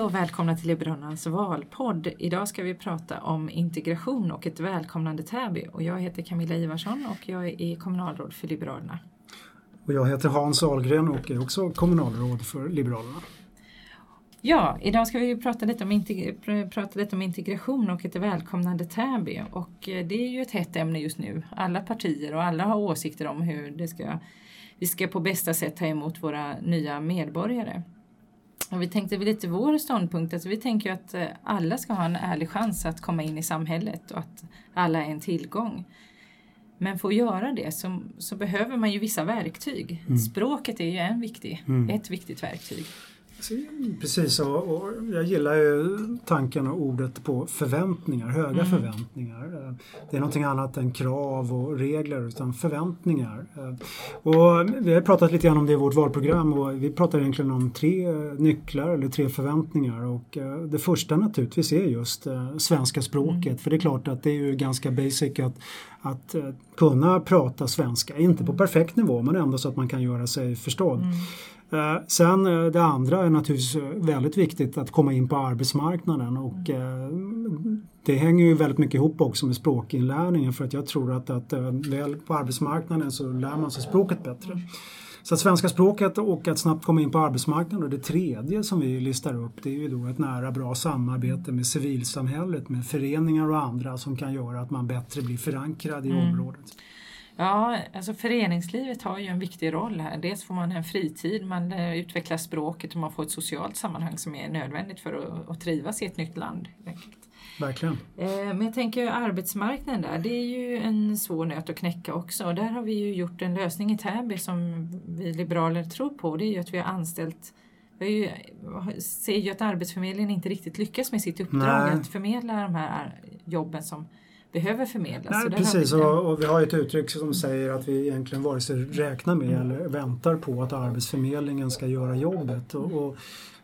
Hej och välkomna till Liberalernas valpodd. Idag ska vi prata om integration och ett välkomnande Täby. Och jag heter Camilla Ivarsson och jag är kommunalråd för Liberalerna. Och jag heter Hans Ahlgren och är också kommunalråd för Liberalerna. Ja, idag ska vi prata lite, om prata lite om integration och ett välkomnande Täby. Och eh, det är ju ett hett ämne just nu. Alla partier och alla har åsikter om hur det ska, vi ska på bästa sätt ta emot våra nya medborgare. Och vi tänkte lite vår ståndpunkt, alltså vi tänker att eh, alla ska ha en ärlig chans att komma in i samhället och att alla är en tillgång. Men för att göra det så, så behöver man ju vissa verktyg. Mm. Språket är ju en viktig, mm. ett viktigt verktyg. Precis, och, och jag gillar ju tanken och ordet på förväntningar, höga mm. förväntningar. Det är någonting annat än krav och regler utan förväntningar. Och vi har pratat lite grann om det i vårt valprogram och vi pratar egentligen om tre nycklar eller tre förväntningar och eh, det första naturligtvis är just eh, svenska språket mm. för det är klart att det är ju ganska basic att, att eh, kunna prata svenska, inte på mm. perfekt nivå men ändå så att man kan göra sig förstådd. Mm. Eh, sen eh, det andra är naturligtvis väldigt viktigt att komma in på arbetsmarknaden och eh, det hänger ju väldigt mycket ihop också med språkinlärningen för att jag tror att, att väl på arbetsmarknaden så lär man sig språket bättre. Så att svenska språket och att snabbt komma in på arbetsmarknaden och det tredje som vi listar upp det är ju då ett nära bra samarbete med civilsamhället, med föreningar och andra som kan göra att man bättre blir förankrad i mm. området. Ja, alltså föreningslivet har ju en viktig roll här. Dels får man en fritid, man eh, utvecklar språket och man får ett socialt sammanhang som är nödvändigt för att, att trivas i ett nytt land. Verkligen. Eh, men jag tänker arbetsmarknaden där, det är ju en svår nöt att knäcka också. Och där har vi ju gjort en lösning i Täby som vi liberaler tror på. Det är ju att vi har anställt vi ser ju att Arbetsförmedlingen inte riktigt lyckas med sitt uppdrag Nej. att förmedla de här jobben som behöver förmedlas. Nej, precis, och, och, vi har ett uttryck som säger att vi egentligen vare sig räknar med mm. eller väntar på att Arbetsförmedlingen ska göra jobbet. Och, och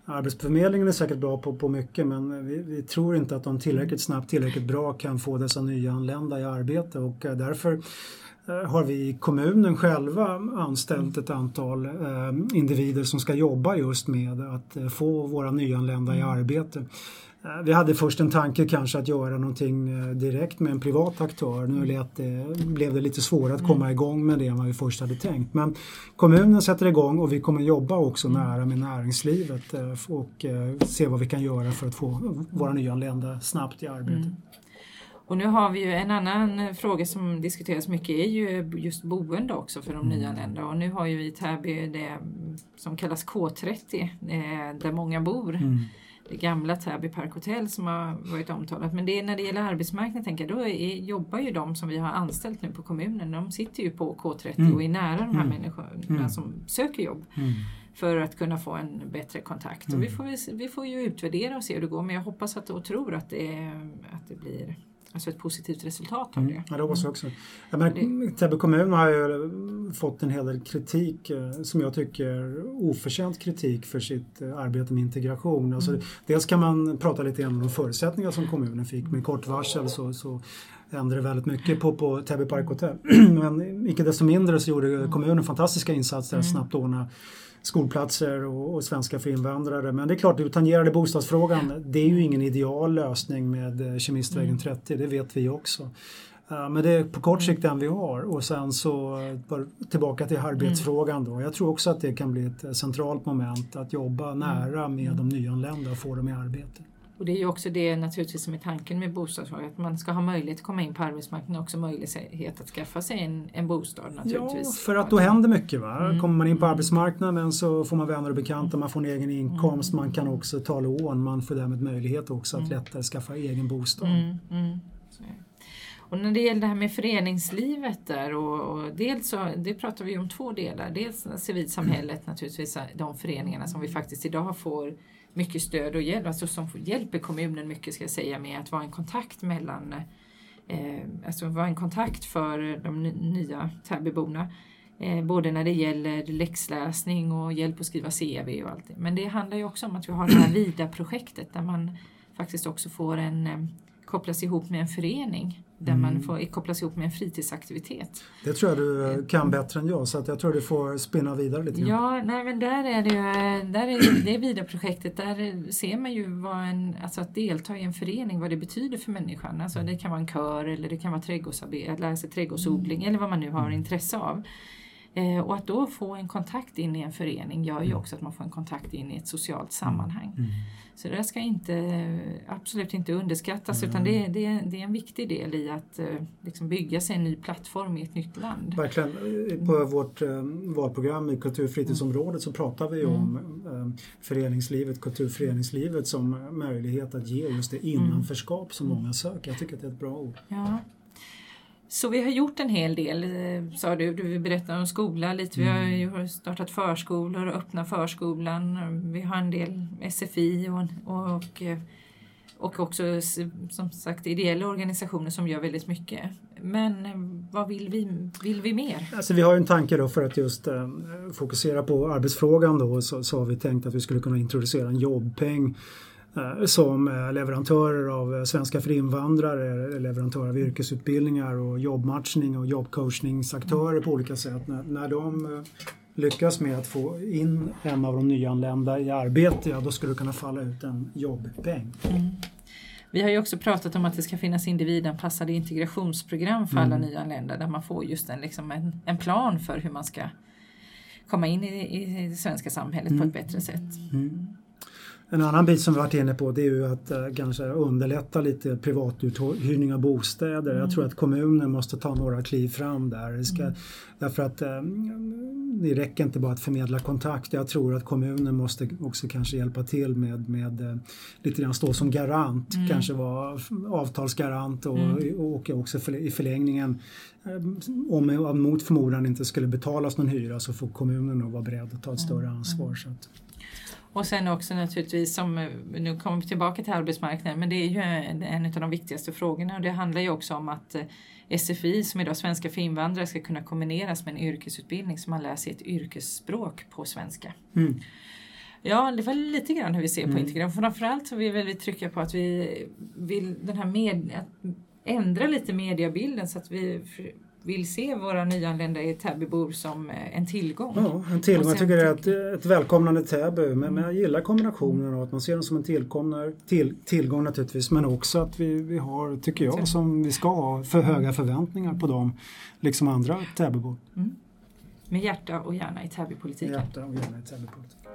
Arbetsförmedlingen är säkert bra på, på mycket men vi, vi, tror inte att de tillräckligt snabbt, tillräckligt bra kan få dessa nyanlända i arbete och eh, därför har vi i kommunen själva anställt ett antal eh, individer som ska jobba just med att eh, få våra nyanlända i mm. arbete. Eh, vi hade först en tanke kanske att göra någonting eh, direkt med en privat aktör. Nu lät det, blev det lite svårare att komma mm. igång med det än vad vi först hade tänkt. Men kommunen sätter igång och vi kommer jobba också mm. nära med näringslivet eh, och se vad vi kan göra för att få våra nyanlända snabbt i arbete. Och nu har vi ju en annan fråga som diskuteras mycket är ju just boende också för de mm. nyanlända och nu har ju vi i Täby det som kallas K30 där många bor. Mm det gamla Täby Park Hotel som har varit omtalat. Men det är när det gäller arbetsmarknaden tänker jag, då är, jobbar ju de som vi har anställt nu på kommunen, de sitter ju på K30 mm. och är nära de här mm. människorna mm. som söker jobb. Mm. För att kunna få en bättre kontakt. Och vi, får, vi får ju utvärdera och se hur det går men jag hoppas att, och tror att det, att det blir alltså ett positivt resultat av mm. det. Ja, det hoppas jag också. Ja, men Täby kommun har ju fått en hel del kritik eh, som jag tycker oförtjänt kritik för sitt eh, arbete med integration. Alltså, mm. Dels kan man prata lite grann om de förutsättningar som kommunen fick med kort varsel så, så ändrade väldigt mycket på, på Täby Park Hotel. Men icke desto mindre så gjorde kommunen fantastiska insatser att mm. snabbt ordna skolplatser och, och, svenska för invandrare. Men det är klart, du tangerade bostadsfrågan. Det är ju ingen ideal lösning med eh, Kemistvägen 30, mm. det vet vi också. Uh, men det är på kort sikt den vi har och sen så uh, tillbaka till arbetsfrågan då. Jag tror också att det kan bli ett centralt moment att jobba nära med mm. de nyanlända och få dem i arbete. Och det är ju också det naturligtvis som är tanken med bostadsfrågan, att man ska ha möjlighet att komma in på arbetsmarknaden och också möjlighet att skaffa sig en, en bostad naturligtvis. Ja, för att då händer mycket. Va? Mm. Kommer man in på arbetsmarknaden så får man vänner och bekanta, man får en egen inkomst, mm. man kan också ta lån, man får därmed möjlighet också att mm. lättare skaffa egen bostad. Mm, mm. Och när det gäller det här med föreningslivet där och, och dels så, det pratar vi om två delar. Dels civilsamhället naturligtvis, de föreningarna som vi faktiskt idag får mycket stöd och hjälp, alltså som hjälper kommunen mycket ska jag säga med att vara en kontakt mellan eh, alltså vara en kontakt för de nya Täbyborna. Eh, både när det gäller läxläsning och hjälp att skriva CV och allt det. Men det handlar ju också om att vi har det här VIDA-projektet där man faktiskt också får en eh, kopplas ihop med en förening där Mm. man får kopplas ihop med en fritidsaktivitet. Det tror jag du eh, kan bättre än jag så att jag tror du får spinna vidare lite grann. Ja, nej men där är det ju, där är det Vida-projektet, där ser man ju vad en, alltså att delta i en förening, vad det betyder för människan. Alltså det kan vara en kör eller det kan vara trädgårdsarbete, lära sig trädgårdsodling eller vad man nu har intresse av. Eh, och att då få en kontakt in i en förening gör ju också att man får en kontakt in i ett socialt sammanhang. Mm. Så det ska inte, absolut inte underskattas utan det, det, det är en viktig del i att eh, liksom bygga sig en ny plattform i ett nytt land. Verkligen. Eh, På vårt eh, valprogram i kulturfritidsområdet så pratar vi om eh, föreningslivet, kulturföreningslivet som möjlighet att ge just det innanförskap som många söker. Jag tycker att det är ett bra ord. Ja. Så vi har gjort en hel del, eh, sa du. Du berättade om skola lite. Vi har ju startat förskolor och öppna förskolan. Vi har en del SFI och, och, eh, och också som sagt ideella organisationer som gör väldigt mycket. Men eh, vad vill vi, vill vi mer? Alltså vi har ju en tanke då för att just eh, fokusera på arbetsfrågan då så, så har vi tänkt att vi skulle kunna introducera en jobbpeng som eh, leverantörer av eh, svenska för invandrare, leverantörer av yrkesutbildningar och jobbmatchning och jobbcoachningsaktörer på olika sätt. När, när de eh, lyckas med att få in en av de nyanlända i arbete, ja då skulle det kunna falla ut en jobbpeng. Vi har ju också pratat om att det ska finnas individanpassade integrationsprogram för alla nyanlända där man får just en, liksom en, en plan för hur man ska komma in i, i det svenska samhället på ett bättre sätt. En annan bit som vi varit inne på det är ju att eh, kanske underlätta lite privatuthyrning av bostäder. Jag tror att kommunen måste ta några kliv fram där. Det ska, Därför att eh, det räcker inte bara att förmedla kontakt. Jag tror att kommunen måste också kanske hjälpa till med, med eh, lite grann stå som garant. Kanske vara avtalsgarant och, och också för, i förlängningen eh, om om mot förmodan inte skulle betalas någon hyra så får kommunen nog vara beredd att ta ett större ansvar. Så att, Och sen också naturligtvis, som, eh, nu kommer vi tillbaka till arbetsmarknaden, men det är ju en, en av de viktigaste frågorna och det handlar ju också om att eh, SFI, som idag svenska för invandrare, ska kunna kombineras med en yrkesutbildning så man lär sig ett yrkesspråk på svenska. Mm. Ja, det var lite grann hur vi ser på integration. Framförallt så vill vi trycka på att vi vill den här med, att ändra lite mediebilden så att vi vill se våra nyanlända i Täbybor som eh, en tillgång. Ja, en tillgång. Jag tycker det är ett, ett välkomnande Täby. Men, men jag gillar kombinationen av att man ser dem som en till, tillgång naturligtvis. Men också att vi, vi har, tycker jag, som vi ska ha för höga förväntningar på dem. Liksom andra Täbybor. Med hjärta och hjärna i Täbypolitiken. Hjärta och gärna i Täbypolitik.